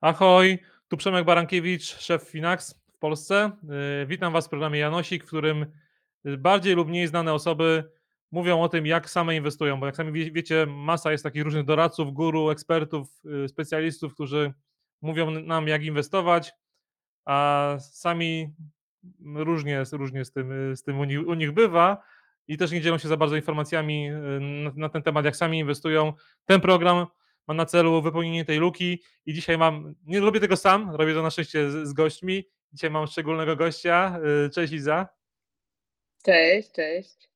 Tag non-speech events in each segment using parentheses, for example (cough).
Ahoj, tu Przemek Barankiewicz, szef Finax w Polsce. Y, Witam Was w programie Janosik, w którym y, bardziej lub mniej znane osoby mówią o tym, jak same inwestują, bo jak sami wie- wiecie, masa jest takich różnych doradców, guru, ekspertów, y, specjalistów, którzy mówią nam, jak inwestować, a sami różnie, różnie z tym, z tym u, nich, u nich bywa i też nie dzielą się za bardzo informacjami na, na ten temat, jak sami inwestują. Ten program ma na celu wypełnienie tej luki i dzisiaj mam, nie robię tego sam, robię to na szczęście z, z gośćmi. Dzisiaj mam szczególnego gościa. Y, Cześć Iza. Cześć, cześć.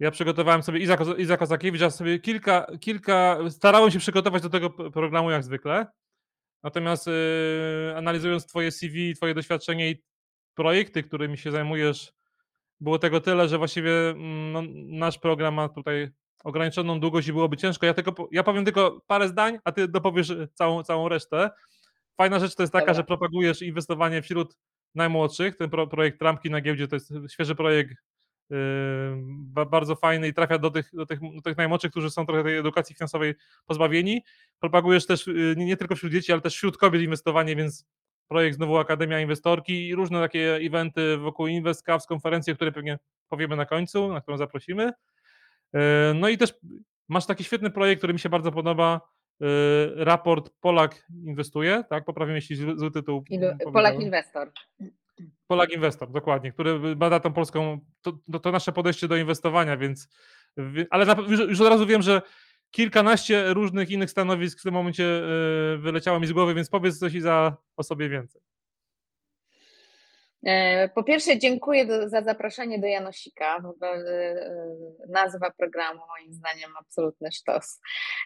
Ja przygotowałem sobie Iza, Iza Kozakiewicz, ja sobie kilka, kilka, starałem się przygotować do tego programu jak zwykle. Natomiast yy, analizując Twoje CV, Twoje doświadczenie i projekty, którymi się zajmujesz, było tego tyle, że właściwie mm, no, nasz program ma tutaj ograniczoną długość i byłoby ciężko. Ja, tylko, ja powiem tylko parę zdań, a Ty dopowiesz y, całą, całą resztę. Fajna rzecz to jest taka, Dobra. że propagujesz inwestowanie wśród najmłodszych. Ten pro, projekt Trampki na giełdzie to jest świeży projekt, yy, ba- bardzo fajny i trafia do tych, do, tych, do tych najmłodszych, którzy są trochę tej edukacji finansowej pozbawieni. Propagujesz też yy, nie, nie tylko wśród dzieci, ale też wśród kobiet inwestowanie, więc projekt znowu Akademia Inwestorki i różne takie eventy wokół InvestCaps, konferencje, które pewnie powiemy na końcu, na którą zaprosimy. Yy, No i też masz taki świetny projekt, który mi się bardzo podoba, yy, raport Polak inwestuje, tak? Poprawiam, jeśli zły, tytuł Polak. Inwestor. Polak Inwestor, dokładnie, który bada tą polską, to, to, nasze podejście do inwestowania, więc, wi- ale na, już, już od razu wiem, że kilkanaście różnych innych stanowisk w tym momencie yy, wyleciało mi z głowy, więc powiedz coś za o sobie więcej. E, Po pierwsze, dziękuję do, za zaproszenie do Janosika. W ogóle e, nazwa programu, moim zdaniem, absolutny sztos.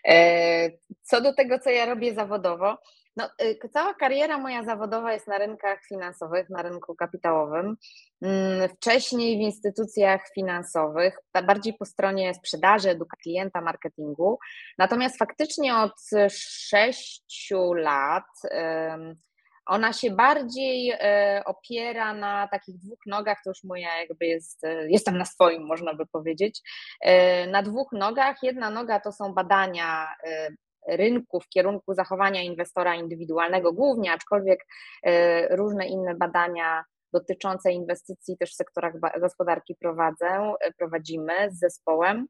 E, Co do tego, co ja robię zawodowo, no, cała kariera moja zawodowa jest na rynkach finansowych, na rynku kapitałowym. Mm, Wcześniej w instytucjach finansowych, bardziej po stronie sprzedaży, edukacji klienta, marketingu. Natomiast faktycznie od sześciu lat ona się bardziej e, opiera na takich dwóch nogach, to już moja jakby jest, e, jestem na swoim, można by powiedzieć, e, na dwóch nogach. Jedna noga to są badania rynku w kierunku zachowania inwestora indywidualnego głównie, aczkolwiek różne inne badania dotyczące inwestycji też w sektorach gospodarki prowadzę, prowadzimy z zespołem.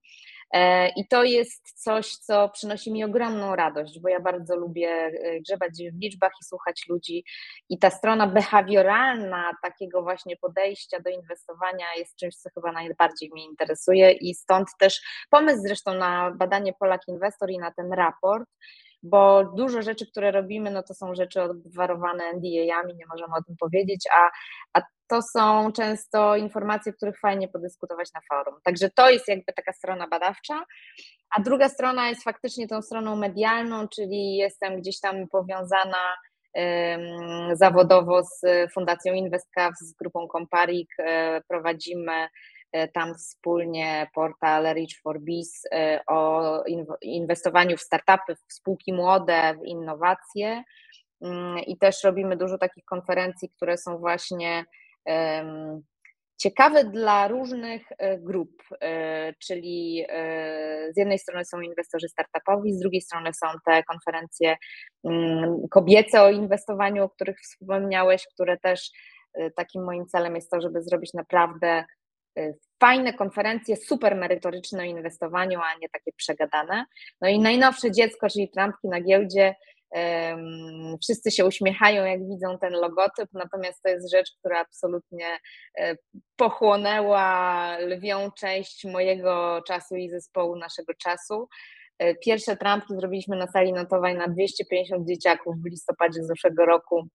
E, I to jest coś, co przynosi mi ogromną radość, bo ja bardzo lubię e, grzebać w liczbach i słuchać ludzi. I ta strona behawioralna takiego właśnie podejścia do inwestowania jest czymś, co chyba najbardziej mnie interesuje. I stąd też pomysł zresztą na badanie Polak Inwestor i na ten raport, bo dużo rzeczy, które robimy, no to są rzeczy obwarowane NDA-ami, nie możemy o tym powiedzieć, a, a to są często informacje, których fajnie podyskutować na forum. Także to jest jakby taka strona badawcza. A druga strona jest faktycznie tą stroną medialną, czyli jestem gdzieś tam powiązana zawodowo z Fundacją InvestCav, z grupą Comparik. e, Prowadzimy tam wspólnie portal Rich for Biz e, o inw- inwestowaniu w startupy, w spółki młode, w innowacje. Mm, I też robimy dużo takich konferencji, które są właśnie ciekawe dla różnych e, grup, e, czyli e, z jednej strony są inwestorzy startupowi, z drugiej strony są te konferencje mm, kobiece o inwestowaniu, o których wspomniałeś, które też e, takim moim celem jest to, żeby zrobić naprawdę e, fajne konferencje, super merytoryczne o inwestowaniu, a nie takie przegadane. No i najnowsze dziecko, czyli trampki na giełdzie, Wszyscy się uśmiechają, jak widzą ten logotyp, natomiast to jest rzecz, która absolutnie e, pochłonęła lwią część mojego czasu i zespołu naszego czasu. E, Pierwsze trampki zrobiliśmy na sali notowej na 250 dzieciaków w listopadzie zeszłego roku.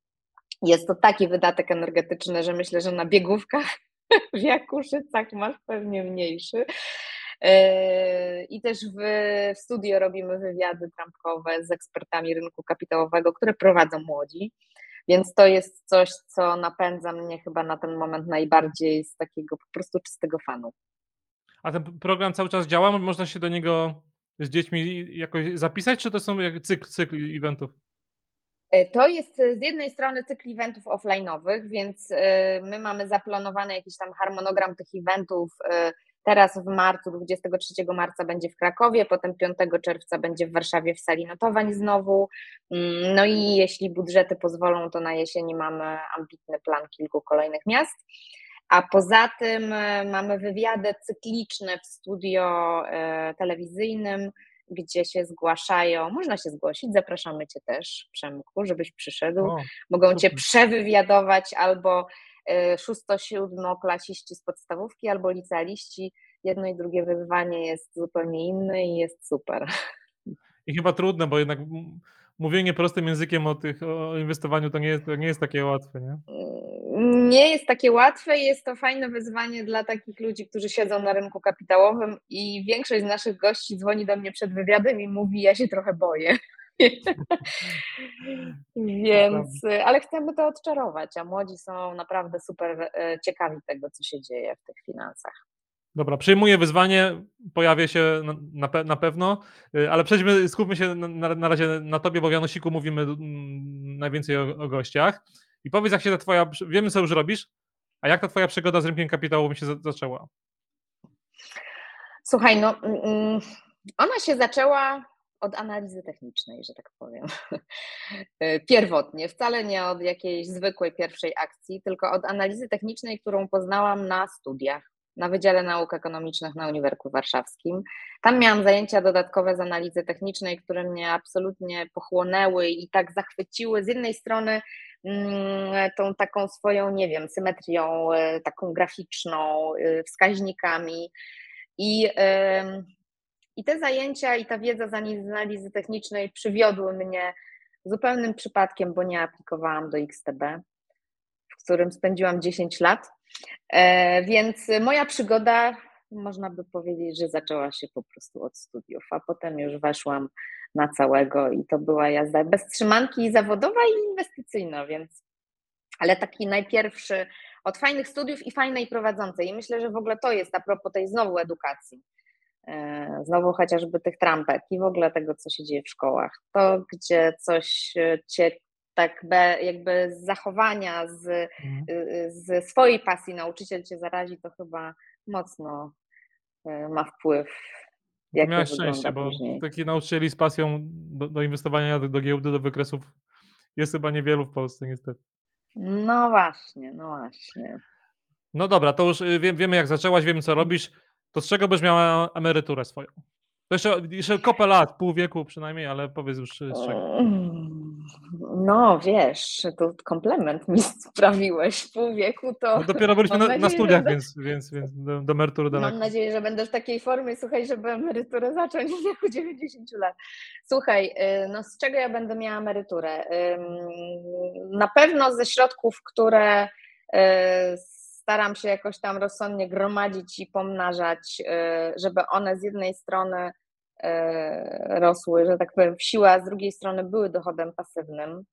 Jest to taki wydatek energetyczny, że myślę, że na biegówkach (laughs) w Jakuszycach masz pewnie mniejszy. Yy, I też w, w studio robimy wywiady trampkowe z ekspertami rynku kapitałowego, które prowadzą młodzi. Więc to jest coś, co napędza mnie chyba na ten moment najbardziej z takiego po prostu czystego fanu. A ten program cały czas działa? Można się do niego z dziećmi jakoś zapisać, czy to są jak cykl, cykl eventów? E, To jest e, z jednej strony cykl eventów offline'owych, więc e, my mamy zaplanowany jakiś tam harmonogram tych eventów Teraz w marcu, 23 marca będzie w Krakowie, potem 5 czerwca będzie w Warszawie w sali notowań znowu. Mm, no i jeśli budżety pozwolą, to na jesieni mamy ambitny plan kilku kolejnych miast. A poza tym mamy wywiady cykliczne w studio telewizyjnym, gdzie się zgłaszają. Można się zgłosić, zapraszamy Cię też, Przemku, żebyś przyszedł. O, Mogą Cię super. przewywiadować albo e, szósto-siódmoklasiści z podstawówki, albo licealiści. Jedno i drugie wyzwanie jest zupełnie inne i jest super. I chyba trudne, bo jednak mówienie prostym językiem o tych o inwestowaniu to nie jest, to nie jest takie łatwe, nie? Nie jest takie łatwe i jest to fajne wyzwanie dla takich ludzi, którzy siedzą na rynku kapitałowym i większość z naszych gości dzwoni do mnie przed wywiadem i mówi, ja się trochę boję. (laughs) Więc, ale chcemy to odczarować, a młodzi są naprawdę super e, ciekawi tego, co się dzieje w tych finansach. Dobra, przyjmuję wyzwanie, pojawię się na, pe- na pewno, y, ale przejdźmy, skupmy się na, na, na razie na tobie, bo w Janosiku mówimy mm, najwięcej o, o gościach. I powiedz, jak się ta twoja, wiemy co już robisz, a jak ta twoja przygoda z rynkiem kapitałowym się za, zaczęła? Słuchaj, no mm, ona się zaczęła od analizy technicznej, że tak powiem. (laughs) Pierwotnie, wcale nie od jakiejś zwykłej pierwszej akcji, tylko od analizy technicznej, którą poznałam na studiach na Wydziale Nauk Ekonomicznych na Uniwersytecie Warszawskim. Tam miałam zajęcia dodatkowe z analizy technicznej, które mnie absolutnie pochłonęły i tak zachwyciły. Z jednej strony mm, tą taką swoją, nie wiem, symetrią, e, taką graficzną, e, wskaźnikami. I, I te zajęcia i ta wiedza z analizy technicznej przywiodły mnie zupełnym przypadkiem, bo nie aplikowałam do XTB, w którym spędziłam 10 lat. E, więc moja przygoda, można by powiedzieć, że zaczęła się po prostu od studiów, a potem już weszłam na całego i to była jazda bez trzymanki zawodowa i inwestycyjna, więc ale taki najpierwszy od fajnych studiów i fajnej prowadzącej. I myślę, że w ogóle to jest a propos tej znowu edukacji, e, znowu chociażby tych trampek i w ogóle tego, co się dzieje w szkołach. To, gdzie coś cię tak jakby z zachowania, z, mhm. z swojej pasji nauczyciel cię zarazi, to chyba mocno ma wpływ. Jak Miałeś szczęście, bo takich nauczycieli z pasją do, do inwestowania do, do giełdy, do wykresów jest chyba niewielu w Polsce niestety. No właśnie, no właśnie. No dobra, to już y, wie, wiemy jak zaczęłaś, wiemy co robisz. To z czego byś miała emeryturę swoją? To jeszcze, jeszcze kopę lat, pół wieku przynajmniej, ale powiedz już z czego. No wiesz, to komplement mi (laughs) sprawiłeś. Pół wieku to. No dopiero byliśmy na, nadzieję, na, studiach, więc, więc, więc do, do emerytury daleko. Mam nadzieję, że będę w takiej formie, słuchaj, żeby emeryturę zacząć w wieku 90 lat. Słuchaj, y, no z czego ja będę miała emeryturę? Na pewno ze środków, które y, staram się jakoś tam rozsądnie gromadzić i pomnażać, y, żeby one z jednej strony rosły, że tak powiem, w siłę, a z drugiej strony były dochodem pasywnym,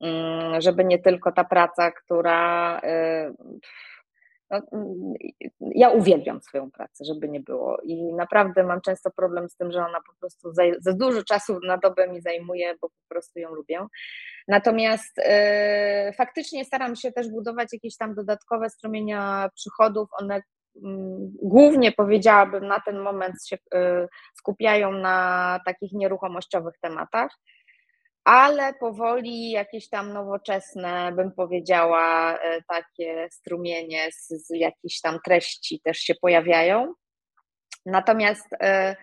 mm, żeby nie tylko ta praca, która. E, no, mm, ja uwielbiam swoją pracę, żeby nie było. I naprawdę mam często problem z tym, że ona po prostu za, za dużo czasu na dobę mi zajmuje, bo po prostu ją lubię. Natomiast e, faktycznie staram się też budować jakieś tam dodatkowe strumienia przychodów. One głównie powiedziałabym na ten moment się y, skupiają na takich nieruchomościowych tematach, ale powoli jakieś tam nowoczesne, bym powiedziała, y, takie strumienie z, z jakichś tam treści też się pojawiają. Natomiast y,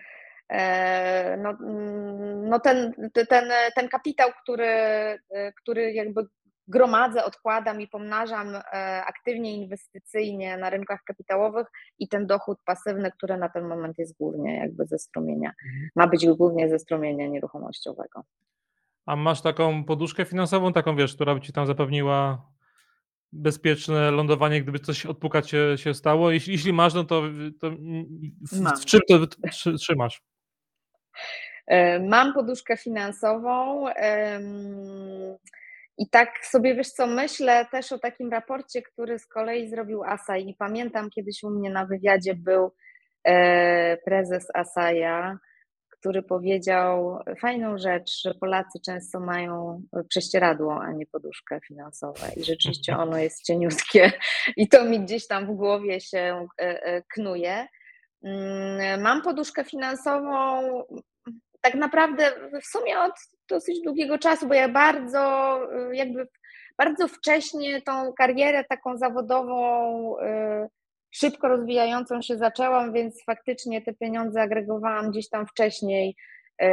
no, mm, no ten, ten, ten kapitał, który, który jakby gromadzę, odkładam i pomnażam e, aktywnie inwestycyjnie na rynkach kapitałowych i ten dochód pasywny, który na ten moment jest głównie jakby ze strumienia, mhm. ma być głównie ze strumienia nieruchomościowego. A masz taką poduszkę finansową, taką wiesz, która by ci tam zapewniła bezpieczne lądowanie, gdyby coś odpukać się, się stało? Jeśli, jeśli masz, no to, to w, w, czym to trzymasz? E, mam poduszkę finansową. I tak sobie wiesz co, myślę też o takim raporcie, który z kolei zrobił ASAI. I pamiętam kiedyś u mnie na wywiadzie był e, prezes ASAJA, który powiedział fajną rzecz, że Polacy często mają prześcieradło, a nie poduszkę finansową. I rzeczywiście ono jest cieniutkie. I to mi gdzieś tam w głowie się e, e, knuje. Mm, mam poduszkę finansową. Tak naprawdę w sumie od dosyć długiego czasu, bo ja bardzo jakby bardzo wcześnie tą karierę taką zawodową y, szybko rozwijającą się zaczęłam, więc faktycznie te pieniądze agregowałam gdzieś tam wcześniej, y,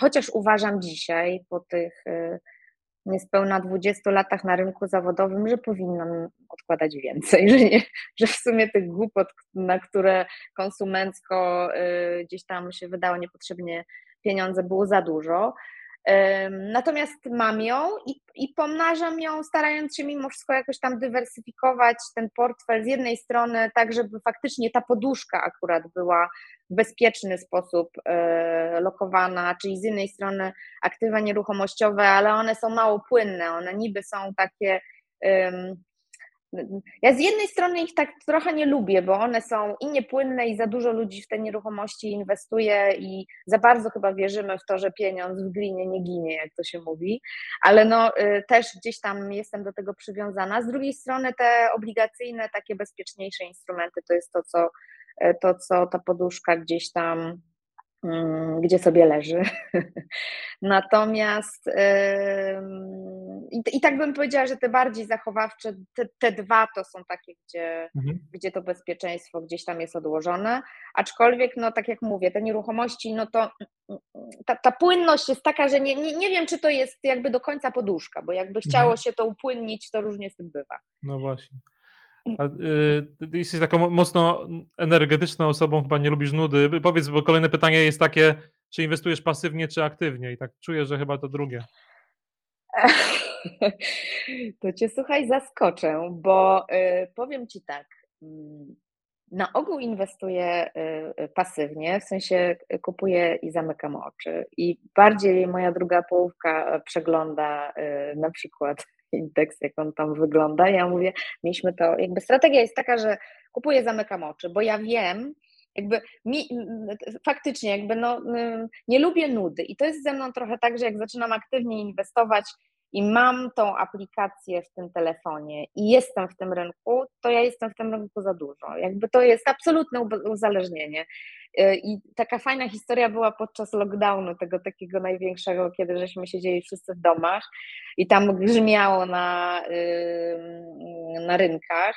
chociaż uważam dzisiaj po tych y, niespełna 20 latach na rynku zawodowym, że powinnam odkładać więcej, (laughs) że, nie, że w sumie tych głupot, na które konsumencko gdzieś tam się wydało niepotrzebnie pieniądze było za dużo. Natomiast mam ją i, i pomnażam ją, starając się mimo wszystko jakoś tam dywersyfikować ten portfel z jednej strony, tak żeby faktycznie ta poduszka akurat była w bezpieczny sposób e, lokowana, czyli z jednej strony aktywa nieruchomościowe, ale one są mało płynne, one niby są takie ja z jednej strony ich tak trochę nie lubię, bo one są i niepłynne, i za dużo ludzi w te nieruchomości inwestuje, i za bardzo chyba wierzymy w to, że pieniądz w glinie nie ginie, jak to się mówi, ale no y, też gdzieś tam jestem do tego przywiązana. Z drugiej strony te obligacyjne, takie bezpieczniejsze instrumenty to jest to, co, y, to, co ta poduszka gdzieś tam gdzie sobie leży. (laughs) Natomiast yy, i, tak bym powiedziała, że te bardziej zachowawcze, te, te dwa to są takie, gdzie, mhm. gdzie to bezpieczeństwo gdzieś tam jest odłożone. Aczkolwiek, no tak jak mówię, te nieruchomości, no to ta, ta płynność jest taka, że nie, nie, nie wiem, czy to jest jakby do końca poduszka, bo jakby chciało mhm. się to upłynnić, to różnie z tym bywa. No właśnie. A, y, jesteś taką mocno energetyczną osobą, chyba nie lubisz nudy. Powiedz, bo kolejne pytanie jest takie, czy inwestujesz pasywnie, czy aktywnie? I tak czuję, że chyba to drugie. (laughs) To cię słuchaj, zaskoczę, bo y, powiem ci tak. Na ogół inwestuję y, pasywnie, w sensie kupuję i zamykam oczy. I bardziej moja druga połówka przegląda na przykład (laughs) indeks, jak on tam wygląda. Ja mówię, mieliśmy to, jakby strategia jest taka, że kupuję, zamykam oczy, bo ja wiem, jakby mi, faktycznie jakby no, nie lubię nudy i to jest ze mną trochę tak, że jak zaczynam aktywnie inwestować i mam tą aplikację w tym telefonie i jestem w tym rynku, to ja jestem w tym rynku za dużo. Jakby to jest absolutne uzależnienie. Y, I taka fajna historia była podczas lockdownu, tego takiego największego, kiedy żeśmy siedzieli wszyscy w domach i tam grzmiało na, na rynkach.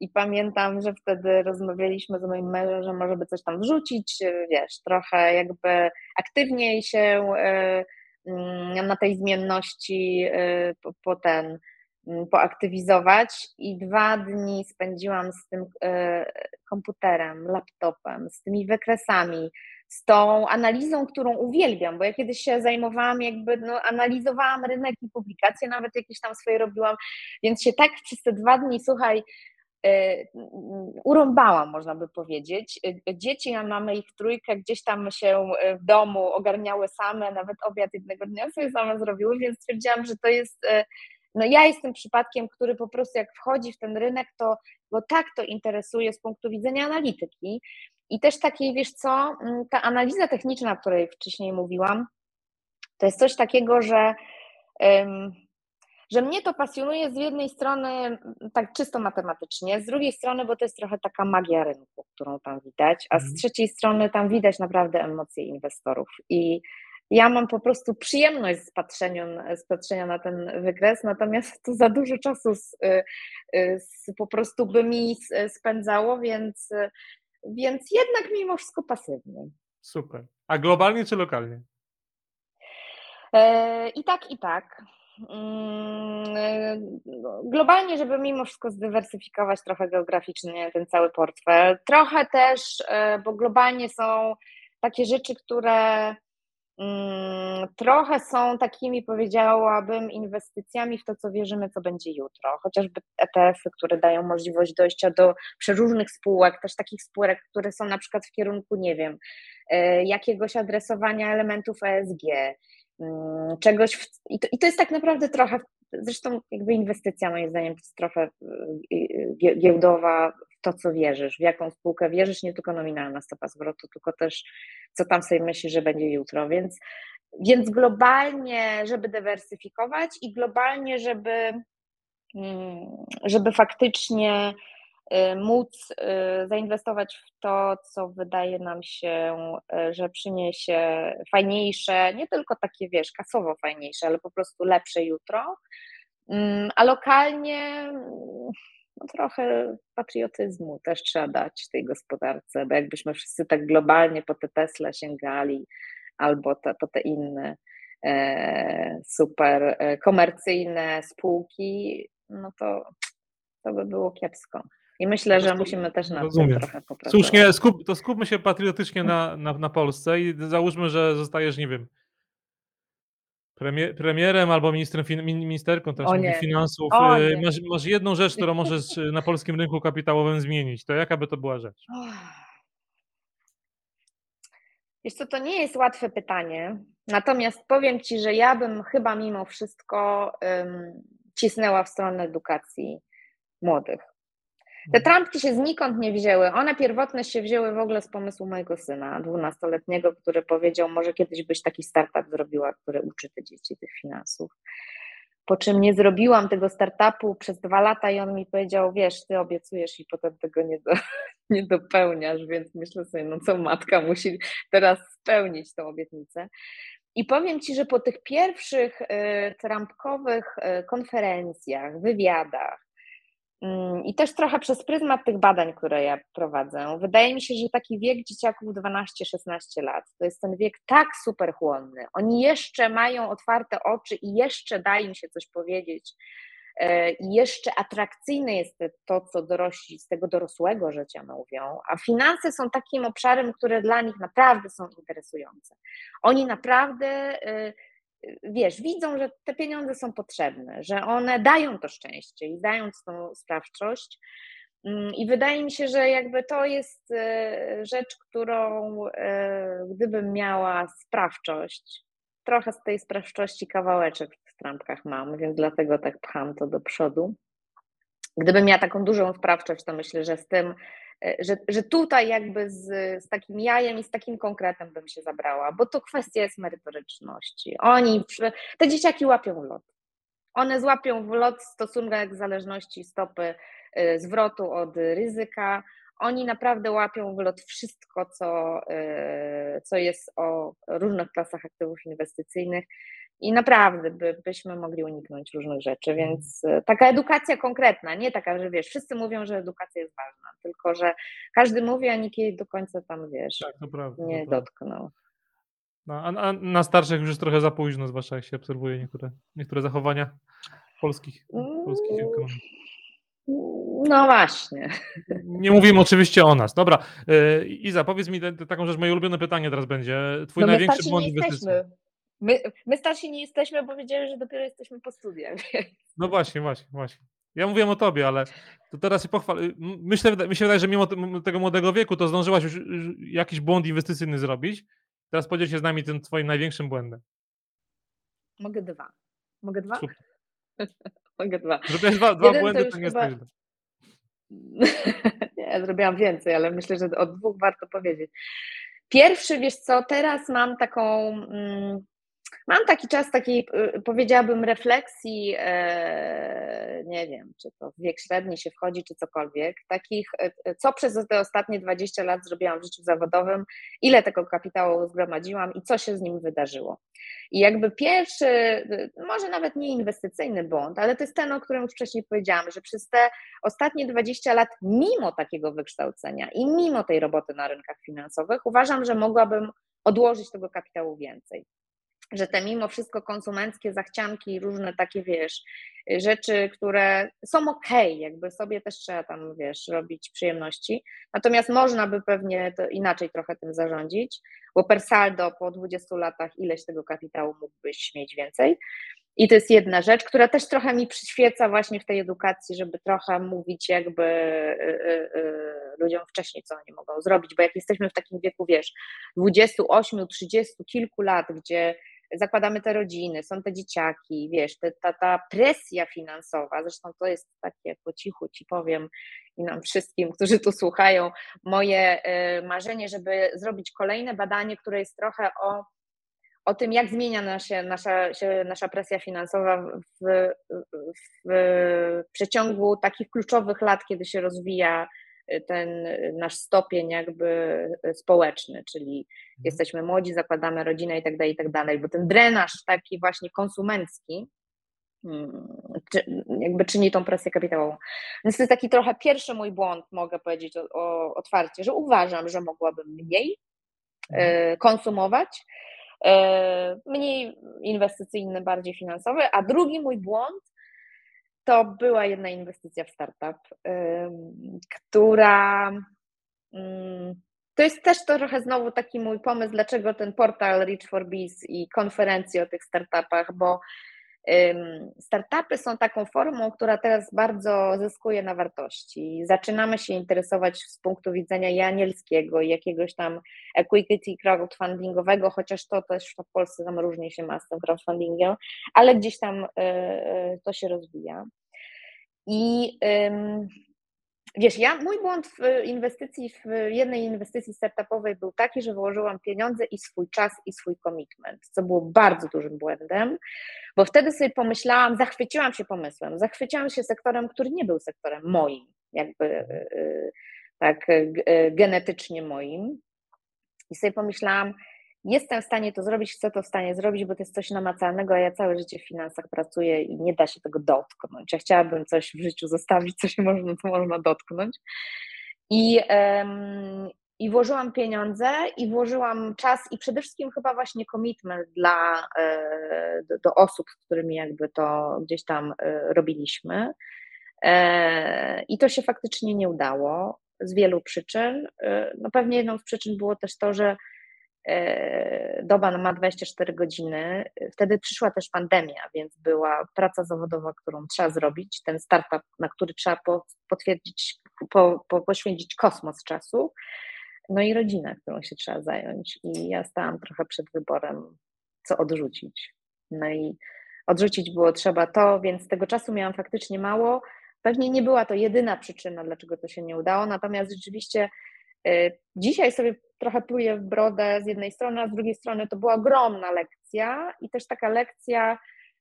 I pamiętam, że wtedy rozmawialiśmy z moim mężem, że może by coś tam wrzucić, wiesz, trochę jakby aktywniej się y, na tej zmienności y, po ten Mm, poaktywizować. I dwa dni spędziłam z tym e, komputerem, laptopem, z tymi wykresami, z tą analizą, którą uwielbiam, bo ja kiedyś się zajmowałam, jakby no, analizowałam rynek i publikacje nawet jakieś tam swoje robiłam, więc się tak przez te dwa dni, słuchaj, urąbałam, można by powiedzieć. E, dzieci, ja mamy ich trójkę, gdzieś tam się w domu ogarniały same, nawet obiad jednego dnia sobie same zrobiły, więc stwierdziłam, że to jest no ja jestem przypadkiem, który po prostu jak wchodzi w ten rynek, to go tak to interesuje z punktu widzenia analityki i też takiej, wiesz co, ta analiza techniczna, o której wcześniej mówiłam, to jest coś takiego, że, że mnie to pasjonuje z jednej strony tak czysto matematycznie, z drugiej strony, bo to jest trochę taka magia rynku, którą tam widać, a z mhm. trzeciej strony tam widać naprawdę emocje inwestorów i ja mam po prostu przyjemność z patrzenia, z patrzenia na ten wykres, natomiast to za dużo czasu z, y, y, z, po prostu by mi spędzało, więc, więc jednak mimo wszystko pasywnie. Super. A globalnie czy lokalnie? E, I tak, i tak. Mm, e, globalnie, żeby mimo wszystko zdywersyfikować trochę geograficznie ten cały portfel. Trochę też, e, bo globalnie są takie rzeczy, które Mm, trochę są takimi, powiedziałabym, inwestycjami w to, co wierzymy, co będzie jutro. Chociażby ETF-y, które dają możliwość dojścia do przeróżnych spółek, też takich spółek, które są na przykład w kierunku, nie wiem, e, jakiegoś adresowania elementów ESG, czegoś. W, i, to, I to jest tak naprawdę trochę, zresztą jakby inwestycja, moim zdaniem, to jest trochę e, giełdowa w to, co wierzysz, w jaką spółkę wierzysz, nie tylko nominalna stopa zwrotu, tylko też co tam sobie myślisz, że będzie jutro, więc, więc globalnie, żeby dywersyfikować i globalnie, żeby, mm, żeby faktycznie y, móc y, zainwestować w to, co wydaje nam się, y, że przyniesie fajniejsze, nie tylko takie, wiesz, kasowo fajniejsze, ale po prostu lepsze jutro. Mm, a lokalnie no trochę patriotyzmu też trzeba dać tej gospodarce, bo jakbyśmy wszyscy tak globalnie po te Tesla sięgali albo te, po te inne e, super e, komercyjne spółki, no to, to by było kiepsko. I myślę, że musimy też na tym trochę popracować. Słusznie, skup, to skupmy się patriotycznie na, na, na Polsce i załóżmy, że zostajesz, nie wiem, premier, premierem albo ministrem, ministerką teraz mówię, finansów. O y. Masz, masz jedną rzecz, którą możesz y, na polskim rynku kapitałowym zmienić. To jaka by to była rzecz? Wiesz co, to nie jest łatwe pytanie, natomiast powiem Ci, że ja bym chyba mimo wszystko um, cisnęła w stronę edukacji młodych. Te trampki się znikąd nie wzięły. One pierwotne się wzięły w ogóle z pomysłu mojego syna, dwunastoletniego, który powiedział, może kiedyś byś taki startup zrobiła, który uczy te dzieci tych finansów. Po czym nie zrobiłam tego startupu przez dwa lata i on mi powiedział, wiesz, ty obiecujesz i potem tego nie, do, (laughs) nie dopełniasz, więc myślę sobie, no co matka musi teraz spełnić tą obietnicę. I powiem Ci, że po tych pierwszych y, trampkowych y, konferencjach, wywiadach, I też trochę przez pryzmat tych badań, które ja prowadzę, wydaje mi się, że taki wiek dzieciaków 12-16 lat to jest ten wiek tak super chłonny. Oni jeszcze mają otwarte oczy i jeszcze da im się coś powiedzieć. e, I jeszcze atrakcyjne jest to, co dorośli z tego dorosłego życia mówią, a finanse są takim obszarem, które dla nich naprawdę są interesujące. Oni naprawdę e, wiesz, widzą, że te pieniądze są potrzebne, że one dają to szczęście i dają tą sprawczość. Mm, I wydaje mi się, że jakby to jest e, rzecz, którą e, gdybym miała sprawczość, trochę z tej sprawczości kawałeczek w trampkach mam, więc dlatego tak pcham to do przodu. Gdybym miała taką dużą sprawczość, to myślę, że z tym że, że tutaj jakby z, z takim jajem i z takim konkretem bym się zabrała, bo to kwestia jest merytoryczności. Oni, te dzieciaki łapią lot. One złapią w lot stosunek zależności stopy e, zwrotu od ryzyka. Oni naprawdę łapią w lot wszystko, co, e, co jest o różnych klasach aktywów inwestycyjnych i naprawdę by, byśmy mogli uniknąć różnych rzeczy, Mhm. więc e, taka edukacja konkretna, nie taka, że wiesz, wszyscy mówią, że edukacja jest ważna, tylko że każdy mówi, a nikt jej do końca tam, wiesz, Tak, to prawda. nie to prawda. dotknął. No, a, a na starszych już jest trochę za późno, zwłaszcza jak się obserwuje niektóre, niektóre zachowania polskich, polskich Mm. ekonomii. No właśnie. Nie mówimy oczywiście o nas. Dobra, e, Iza, powiedz mi taką rzecz, moje ulubione pytanie teraz będzie. Twój No największy błąd inwestycyjny. My, my starsi nie jesteśmy, bo wiedzieli, że dopiero jesteśmy po studiach. (laughs) No właśnie, właśnie, właśnie. Ja mówiłem o tobie, ale to teraz się pochwal. Myślę, mi się wydaje, że mimo tego młodego wieku, to zdążyłaś już jakiś błąd inwestycyjny zrobić. Teraz podziel się z nami tym twoim największym błędem. Mogę dwa. Mogę dwa? Super. (laughs) Mogę dwa. Zrobiłeś dwa, dwa Jeden to błędy, już to nie jest chyba- tak źle. (laughs) Nie, zrobiłam więcej, ale myślę, że o dwóch warto powiedzieć. Pierwszy, wiesz co, teraz mam taką, mm, mam taki czas takiej, y, powiedziałabym, refleksji, e, nie wiem, czy to w wiek średni się wchodzi, czy cokolwiek, takich, e, co przez te ostatnie 20 lat zrobiłam w życiu zawodowym, ile tego kapitału zgromadziłam i co się z nim wydarzyło. I jakby pierwszy, y, może nawet nie inwestycyjny błąd, ale to jest ten, o którym już wcześniej powiedziałam, że przez te ostatnie 20 lat, mimo takiego wykształcenia i mimo tej roboty na rynkach finansowych, uważam, że mogłabym odłożyć tego kapitału więcej. Że te mimo wszystko konsumenckie zachcianki różne takie, wiesz, rzeczy, które są ok, jakby sobie też trzeba tam, wiesz, robić przyjemności. Natomiast można by pewnie inaczej trochę tym zarządzić, bo per saldo po 20 latach ileś tego kapitału mógłbyś mieć więcej. I to jest jedna rzecz, która też trochę mi przyświeca właśnie w tej edukacji, żeby trochę mówić jakby y, y, y, ludziom wcześniej, co oni mogą zrobić, bo jak jesteśmy w takim wieku, wiesz, 28, 30, kilku lat, gdzie zakładamy te rodziny, są te dzieciaki, wiesz, te, ta, ta presja finansowa, zresztą to jest takie po cichu ci powiem i nam wszystkim, którzy tu słuchają, moje y, marzenie, żeby zrobić kolejne badanie, które jest trochę o o tym, jak zmienia się, nasza, się nasza presja finansowa w, w, w przeciągu takich kluczowych lat, kiedy się rozwija ten nasz stopień jakby społeczny, czyli jesteśmy młodzi, zakładamy rodzinę i tak dalej, i tak dalej, bo ten drenaż taki właśnie konsumencki mm, czy, jakby czyni tą presję kapitałową. Więc to jest taki trochę pierwszy mój błąd, mogę powiedzieć o, o, otwarcie, że uważam, że mogłabym mniej e, konsumować, e, mniej inwestycyjny, bardziej finansowy, a drugi mój błąd to była jedna inwestycja w startup, która to jest też trochę znowu taki mój pomysł, dlaczego ten portal Reach for Biz i konferencje o tych startupach, bo startupy są taką formą, która teraz bardzo zyskuje na wartości. Zaczynamy się interesować z punktu widzenia i anielskiego, i jakiegoś tam equity crowdfundingowego, chociaż to też w Polsce tam różnie się ma z tym crowdfundingiem, ale gdzieś tam e, e, to się rozwija. I wiesz, ja, mój błąd w inwestycji, w jednej inwestycji startupowej był taki, że wyłożyłam pieniądze i swój czas i swój commitment, co było bardzo dużym błędem, bo wtedy sobie pomyślałam, zachwyciłam się pomysłem, zachwyciłam się sektorem, który nie był sektorem moim, jakby e, e, tak genetycznie moim. I sobie pomyślałam, jestem w stanie to zrobić, chcę to w stanie zrobić, bo to jest coś namacalnego, a ja całe życie w finansach pracuję i nie da się tego dotknąć. Ja chciałabym coś w życiu zostawić, co się można, co można dotknąć. I, um, i włożyłam pieniądze i włożyłam czas i przede wszystkim chyba właśnie commitment dla, e, do, do osób, z którymi jakby to gdzieś tam e, robiliśmy. E, I to się faktycznie nie udało z wielu przyczyn. No pewnie jedną z przyczyn było też to, że doba ma 24 godziny. Wtedy przyszła też pandemia, więc była praca zawodowa, którą trzeba zrobić, ten startup, na który trzeba potwierdzić, po, po, poświęcić kosmos czasu, no i rodzina, którą się trzeba zająć. I ja stałam trochę przed wyborem, co odrzucić. No i odrzucić było trzeba to, więc tego czasu miałam faktycznie mało. Pewnie nie była to jedyna przyczyna, dlaczego to się nie udało, natomiast rzeczywiście E, dzisiaj sobie trochę pluję w brodę z jednej strony, a z drugiej strony to była ogromna lekcja i też taka lekcja,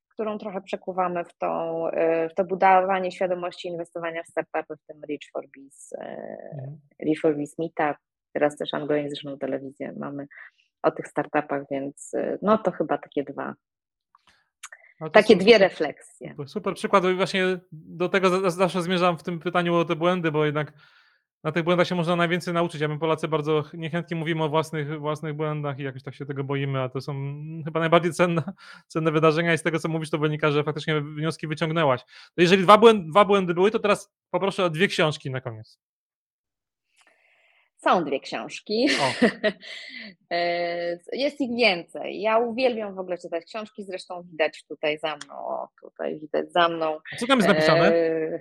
którą trochę przekuwamy w, tą, e, w to budowanie świadomości inwestowania w startupy, w tym Reach for Biz, mhm. Reach for Biz Meetup, teraz też anglojęzyczną telewizję mamy o tych startupach, więc no to chyba takie dwa no takie dwie super, refleksje. Super przykład, właśnie do tego zawsze zmierzam w tym pytaniu o te błędy, bo jednak na tych błędach się można najwięcej nauczyć, a my Polacy bardzo niechętnie mówimy o własnych, własnych błędach i jakoś tak się tego boimy, a to są (laughs) chyba najbardziej cenne, cenne wydarzenia i z tego, co mówisz, to wynika, że faktycznie wnioski wyciągnęłaś. To jeżeli dwa błędy, dwa błędy były, to teraz poproszę o dwie książki na koniec. Są dwie książki. (laughs) E, jest ich więcej. Ja uwielbiam w ogóle czytać książki, zresztą widać tutaj za mną. O, tutaj widać za mną. Co tam jest napisane? E,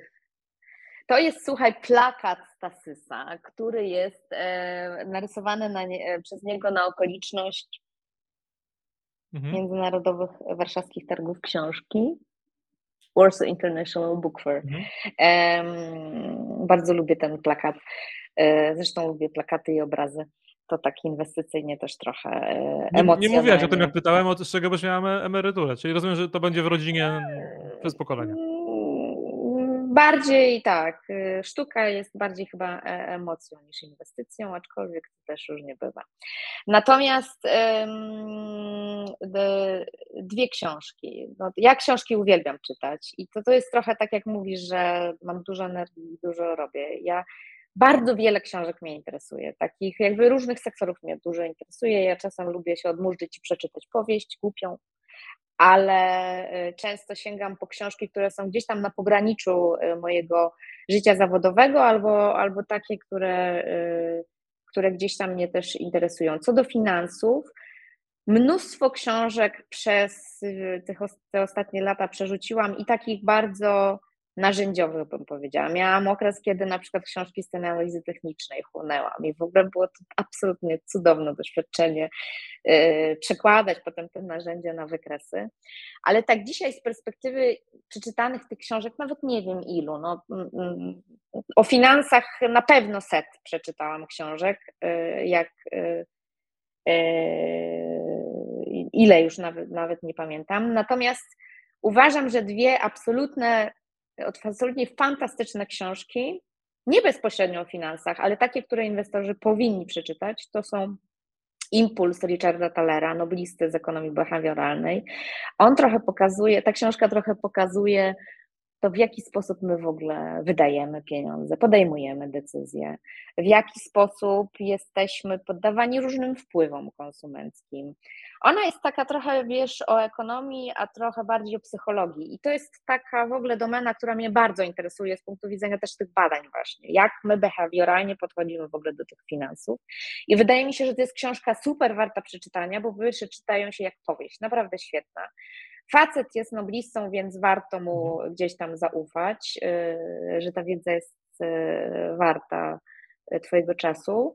to jest, słuchaj, plakat Stasysa, który jest e, narysowany na nie, e, przez niego na okoliczność mhm. Międzynarodowych Warszawskich Targów Książki. Warsaw International Book Fair. Mhm. Bardzo lubię ten plakat. E, zresztą lubię plakaty i obrazy. To tak inwestycyjnie też trochę emocjonalnie. Nie, nie mówiłaś o tym, jak pytałem, od czego byś miała emeryturę. Czyli rozumiem, że to będzie w rodzinie przez pokolenia. Bardziej tak. Y, sztuka jest bardziej chyba e, emocją niż inwestycją, aczkolwiek to też różnie bywa. Natomiast dwie książki. No, ja książki uwielbiam czytać i to, to jest trochę tak, jak mówisz, że mam dużo energii dużo robię. Ja bardzo wiele książek mnie interesuje, takich jakby różnych sektorów mnie dużo interesuje. Ja czasem lubię się odmurzyć i przeczytać powieść głupią, ale y, często sięgam po książki, które są gdzieś tam na pograniczu y, mojego życia zawodowego, albo, albo takie, które, y, które gdzieś tam mnie też interesują. Co do finansów, mnóstwo książek przez te ostatnie lata przerzuciłam i takich bardzo narzędziowych, bym powiedziała. Miałam okres, kiedy na przykład książki z analizy technicznej chłonęłam i w ogóle było to absolutnie cudowne doświadczenie yy, przekładać potem te narzędzia na wykresy. Ale tak dzisiaj z perspektywy przeczytanych tych książek, nawet nie wiem ilu, no, mm, mm, o finansach na pewno set przeczytałam książek, yy, jak yy, ile już nawet, nawet nie pamiętam. Natomiast uważam, że dwie absolutne, absolutnie fantastyczne książki, nie bezpośrednio o finansach, ale takie, które inwestorzy powinni przeczytać, to są Impuls Richarda Thalera, noblisty z ekonomii behawioralnej. On trochę pokazuje, ta książka trochę pokazuje to w jaki sposób my w ogóle wydajemy pieniądze, podejmujemy decyzje, w jaki sposób jesteśmy poddawani różnym wpływom konsumenckim. Ona jest taka trochę, wiesz, o ekonomii, a trochę bardziej o psychologii. I to jest taka w ogóle domena, która mnie bardzo interesuje z punktu widzenia też tych badań, właśnie, jak my behawioralnie podchodzimy w ogóle do tych finansów. I wydaje mi się, że to jest książka super warta przeczytania, bo wyższe czytają się jak powieść, naprawdę świetna. Facet jest noblistą, więc warto mu Mhm. gdzieś tam zaufać, y, że ta wiedza jest y, warta y, Twojego czasu.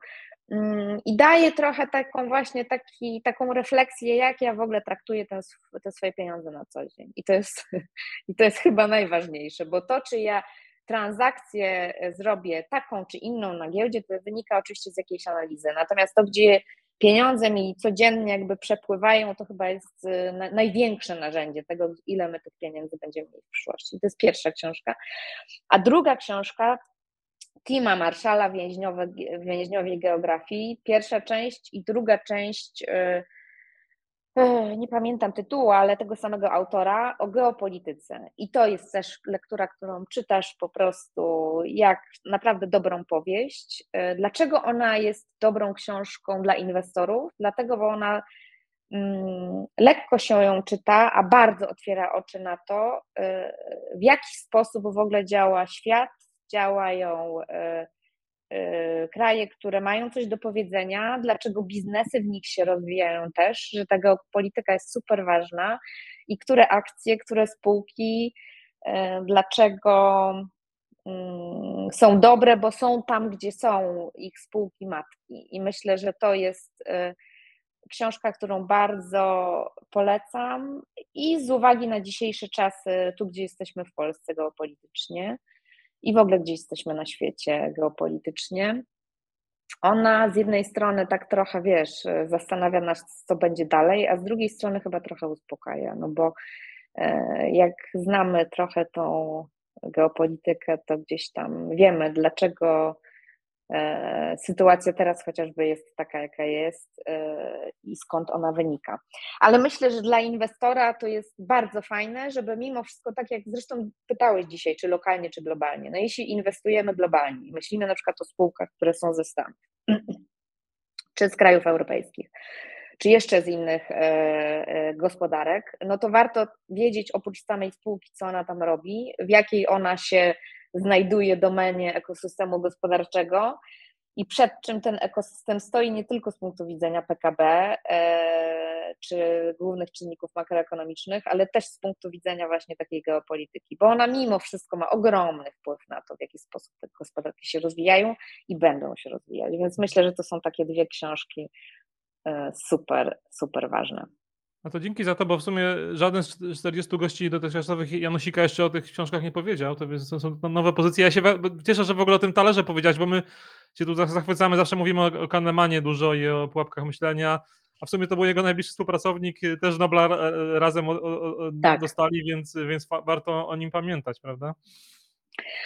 Mm, I daje trochę taką właśnie taki, taką refleksję, jak ja w ogóle traktuję te, sw- te swoje pieniądze na co dzień. I to, jest, (laughs) I to jest chyba najważniejsze, bo to, czy ja transakcję zrobię taką czy inną na giełdzie, to wynika oczywiście z jakiejś analizy. Natomiast to, gdzie pieniądze mi codziennie jakby przepływają, to chyba jest y, na- największe narzędzie tego, ile my tych pieniędzy będziemy mieli w przyszłości. To jest pierwsza książka. A druga książka Tima Marszala Więźniowe, Więźniowie Geografii. Pierwsza część i druga część, y, nie pamiętam tytułu, ale tego samego autora, o geopolityce. I to jest też lektura, którą czytasz po prostu jak naprawdę dobrą powieść. Dlaczego ona jest dobrą książką dla inwestorów? Dlatego, bo ona mm, lekko się ją czyta, a bardzo otwiera oczy na to, w jaki sposób w ogóle działa świat, działają kraje, które mają coś do powiedzenia, dlaczego biznesy w nich się rozwijają też, że ta geopolityka jest super ważna i które akcje, które spółki, y, dlaczego mm, są dobre, bo są tam, gdzie są ich spółki matki. I myślę, że to jest y, książka, którą bardzo polecam i z uwagi na dzisiejsze czasy, tu gdzie jesteśmy w Polsce geopolitycznie i w ogóle gdzie jesteśmy na świecie geopolitycznie. Ona z jednej strony tak trochę, wiesz, zastanawia nas, co będzie dalej, a z drugiej strony chyba trochę uspokaja, no bo e, jak znamy trochę tą geopolitykę, to gdzieś tam wiemy, dlaczego sytuacja teraz chociażby jest taka, jaka jest e, i skąd ona wynika. Ale myślę, że dla inwestora to jest bardzo fajne, żeby mimo wszystko, tak jak zresztą pytałeś dzisiaj, czy lokalnie, czy globalnie, no jeśli inwestujemy globalnie, myślimy na przykład o spółkach, które są ze Stanów, (clears throat) czy z krajów europejskich, czy jeszcze z innych e, e, gospodarek, no to warto wiedzieć oprócz samej spółki, co ona tam robi, w jakiej ona się znajduje domenie ekosystemu gospodarczego i przed czym ten ekosystem stoi nie tylko z punktu widzenia PKB e, czy głównych czynników makroekonomicznych, ale też z punktu widzenia właśnie takiej geopolityki, bo ona mimo wszystko ma ogromny wpływ na to, w jaki sposób te gospodarki się rozwijają i będą się rozwijać. Więc myślę, że to są takie dwie książki e, super, super ważne. No to dzięki za to, bo w sumie żaden z 40 gości dotychczasowych Janosika jeszcze o tych książkach nie powiedział, to więc są nowe pozycje. Ja się cieszę, że w ogóle o tym talerze powiedziałeś, bo my się tu zachwycamy, zawsze mówimy o, Kahnemanie dużo i o pułapkach myślenia, a w sumie to był jego najbliższy współpracownik, y, też Nobla razem o, o, o, Tak. dostali, więc, więc warto o nim pamiętać, prawda?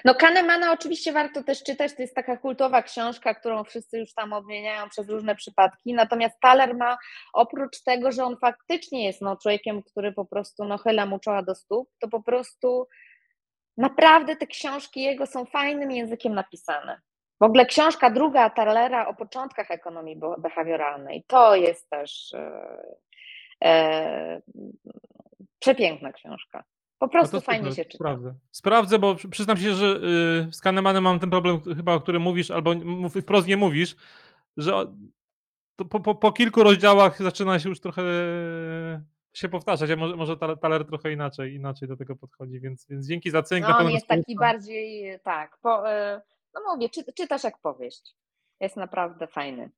No Kahnemana oczywiście warto też czytać, to jest taka kultowa książka, którą wszyscy już tam odmieniają przez różne przypadki, natomiast Thaler ma, oprócz tego, że on faktycznie jest no, człowiekiem, który po prostu no, chyla mu czoła do stóp, to po prostu naprawdę te książki jego są fajnym językiem napisane. W ogóle książka druga Thalera o początkach ekonomii be- behawioralnej, to jest też e, e, przepiękna książka. Po No prostu fajnie super, się czyta. Sprawdzę. Sprawdzę, bo przy- przyznam się, że y, z Kahnemanem mam ten problem chyba, o którym mówisz, albo mów- wprost nie mówisz, że po, po, po kilku rozdziałach zaczyna się już trochę się powtarzać, a może, może Tal- Taler trochę inaczej, inaczej do tego podchodzi, więc, więc dzięki za cynk. No, on jest taki bardziej, tak, po, e, no mówię, czy, czytasz jak powieść. Jest naprawdę fajny.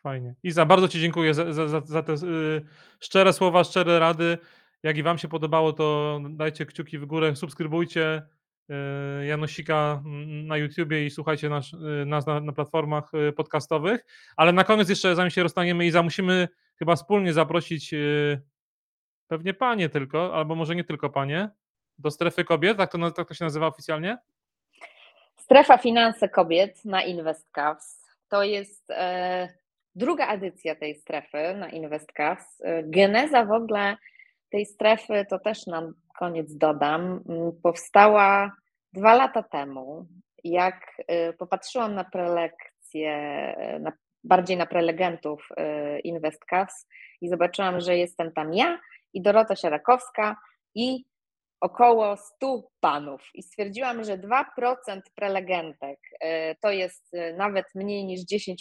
Fajnie. Iza, bardzo Ci dziękuję za, za, za, za te y, szczere słowa, szczere rady. Jak i Wam się podobało, to dajcie kciuki w górę, subskrybujcie y, Janosika mm, na YouTubie i słuchajcie nas, y, nas na, na platformach y, podcastowych. Ale na koniec jeszcze, zanim się rozstaniemy, Iza, musimy chyba wspólnie zaprosić pewnie panie tylko, albo może nie tylko panie, do strefy kobiet, tak to, tak to się nazywa oficjalnie? Strefa Finanse Kobiet na InvestCavs. To jest e, druga edycja tej strefy na InvestCavs. E, geneza w ogóle tej strefy, to też na koniec dodam, powstała dwa lata temu. Jak e, popatrzyłam na prelekcje, na, bardziej na prelegentów e, InvestCavs i zobaczyłam, że jestem tam ja i Dorota Sierakowska i około 100 panów i stwierdziłam, że 2% prelegentek to jest nawet mniej niż 10%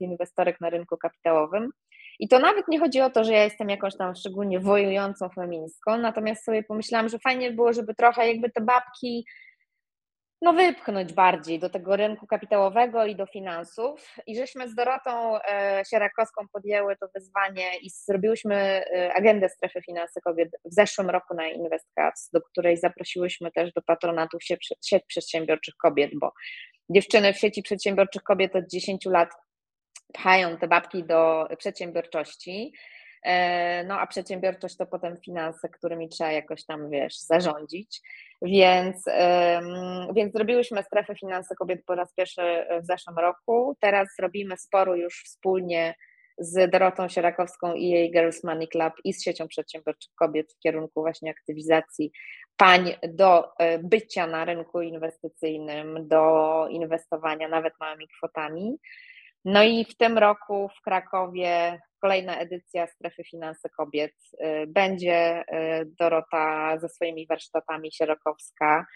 inwestorek na rynku kapitałowym. I to nawet nie chodzi o to, że ja jestem jakąś tam szczególnie wojującą feministką, natomiast sobie pomyślałam, że fajnie by było, żeby trochę jakby te babki no, wypchnąć bardziej do tego rynku kapitałowego i do finansów. I żeśmy z Dorotą e, Sierakowską podjęły to wyzwanie i zrobiłyśmy e, agendę strefy finanse kobiet w zeszłym roku na InvestCards, do której zaprosiłyśmy też do patronatu sieć przedsiębiorczych kobiet, bo dziewczyny w sieci przedsiębiorczych kobiet od 10 lat pchają te babki do przedsiębiorczości. E, no a przedsiębiorczość to potem finanse, którymi trzeba jakoś tam, wiesz, zarządzić. Więc, więc zrobiłyśmy strefę finanse kobiet po raz pierwszy w zeszłym roku. Teraz robimy sporo już wspólnie z Dorotą Sierakowską i jej Girls Money Club i z siecią przedsiębiorczych kobiet w kierunku właśnie aktywizacji pań do e, bycia na rynku inwestycyjnym, do inwestowania nawet małymi kwotami. No i w tym roku w Krakowie kolejna edycja Strefy Finanse Kobiet. Y, będzie y, Dorota ze swoimi warsztatami Sierokowska,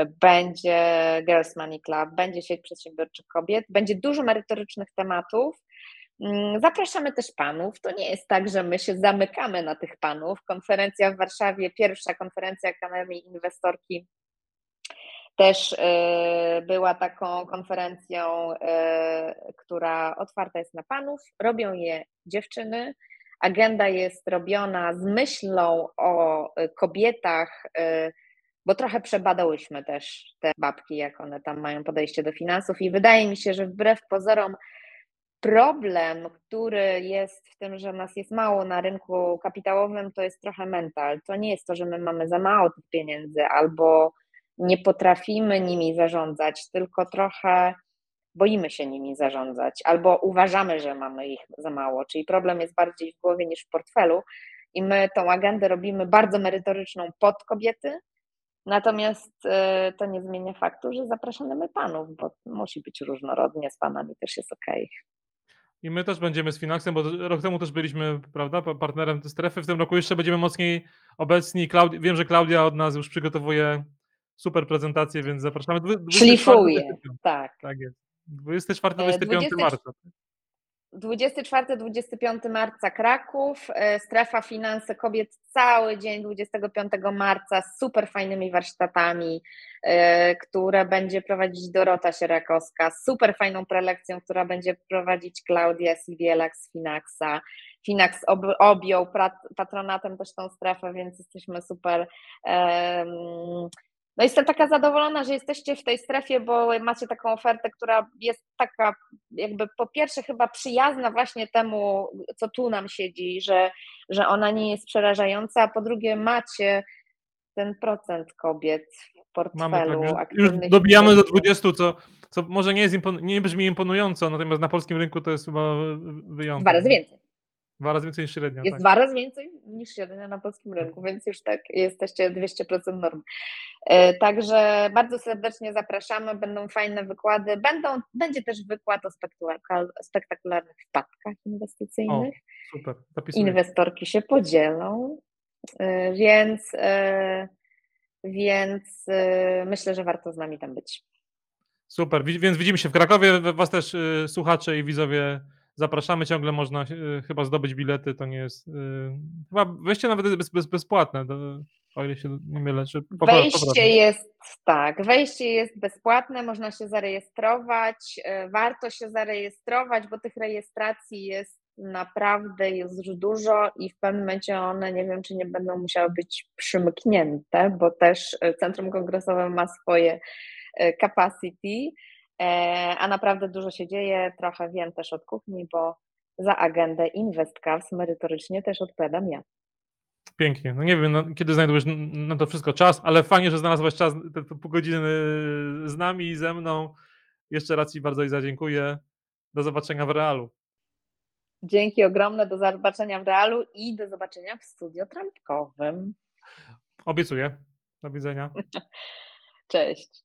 y, będzie Girls Money Club, będzie sieć przedsiębiorczych kobiet, będzie dużo merytorycznych tematów. Mm, zapraszamy też panów. To nie jest tak, że my się zamykamy na tych panów. Konferencja w Warszawie, pierwsza konferencja Akademii Inwestorki też y, była taką konferencją, y, która otwarta jest na panów. Robią je dziewczyny. Agenda jest robiona z myślą o y, kobietach, bo trochę przebadałyśmy też te babki, jak one tam mają podejście do finansów, i wydaje mi się, że wbrew pozorom, problem, który jest w tym, że nas jest mało na rynku kapitałowym, to jest trochę mental. To nie jest to, że my mamy za mało tych pieniędzy albo nie potrafimy nimi zarządzać, tylko trochę boimy się nimi zarządzać, albo uważamy, że mamy ich za mało, czyli problem jest bardziej w głowie niż w portfelu. I my tą agendę robimy bardzo merytoryczną pod kobiety, natomiast y, to nie zmienia faktu, że zapraszamy panów, bo musi być różnorodnie, z panami też jest ok. I my też będziemy z Finaxem, bo rok temu też byliśmy, prawda, partnerem strefy. W tym roku jeszcze będziemy mocniej obecni. Klaudi- wiem, że Klaudia od nas już przygotowuje super prezentację, więc zapraszamy. Szlifuję, tak. Tak jest. 24-25 e, marca. 24-25 marca Kraków, e, strefa finanse kobiet cały dzień 25 marca z super fajnymi warsztatami, e, które będzie prowadzić Dorota Sierakowska, super fajną prelekcją, która będzie prowadzić Klaudia Siwielak z Finaxa. Finax objął patronatem też tą strefę, więc jesteśmy super um, no jestem taka zadowolona, że jesteście w tej strefie, bo macie taką ofertę, która jest taka jakby po pierwsze chyba przyjazna właśnie temu, co tu nam siedzi, że, że ona nie jest przerażająca, a po drugie macie ten procent kobiet w portfelu Mamy, tak, już, już dobijamy do 20, co, co może nie, jest impon- nie brzmi imponująco, natomiast na polskim rynku to jest chyba wyjątek. Dwa razy więcej. Dwa razy więcej niż średnia. Jest tak. dwa razy więcej niż średnia na polskim rynku, więc już tak jesteście 200% norm. E, także bardzo serdecznie zapraszamy, będą fajne wykłady, będą, będzie też wykład o spektakularnych wpadkach inwestycyjnych. O, super, Inwestorki się podzielą, e, więc, e, więc myślę, że warto z nami tam być. Super, więc widzimy się w Krakowie, was też słuchacze i widzowie zapraszamy, ciągle można y, chyba zdobyć bilety, to nie jest, y, chyba wejście nawet jest bez, bez, bezpłatne, to, o ile się nie mylę. Czy po, wejście jest, tak, wejście jest bezpłatne, można się zarejestrować, y, warto się zarejestrować, bo tych rejestracji jest naprawdę jest już dużo i w pewnym momencie one nie wiem, czy nie będą musiały być przymknięte, bo też Centrum Kongresowe ma swoje capacity, a naprawdę dużo się dzieje. Trochę wiem też od kuchni, bo za agendę InvestCars merytorycznie też odpowiadam ja. Pięknie. No nie wiem, no, kiedy znajdujesz na to wszystko czas, ale fajnie, że znalazłaś czas, te, te pół godziny z nami i ze mną. Jeszcze raz Ci bardzo Iza dziękuję. Do zobaczenia w realu. Dzięki ogromne, do zobaczenia w realu i do zobaczenia w studio trampkowym. Obiecuję. Do widzenia. (laughs) Cześć.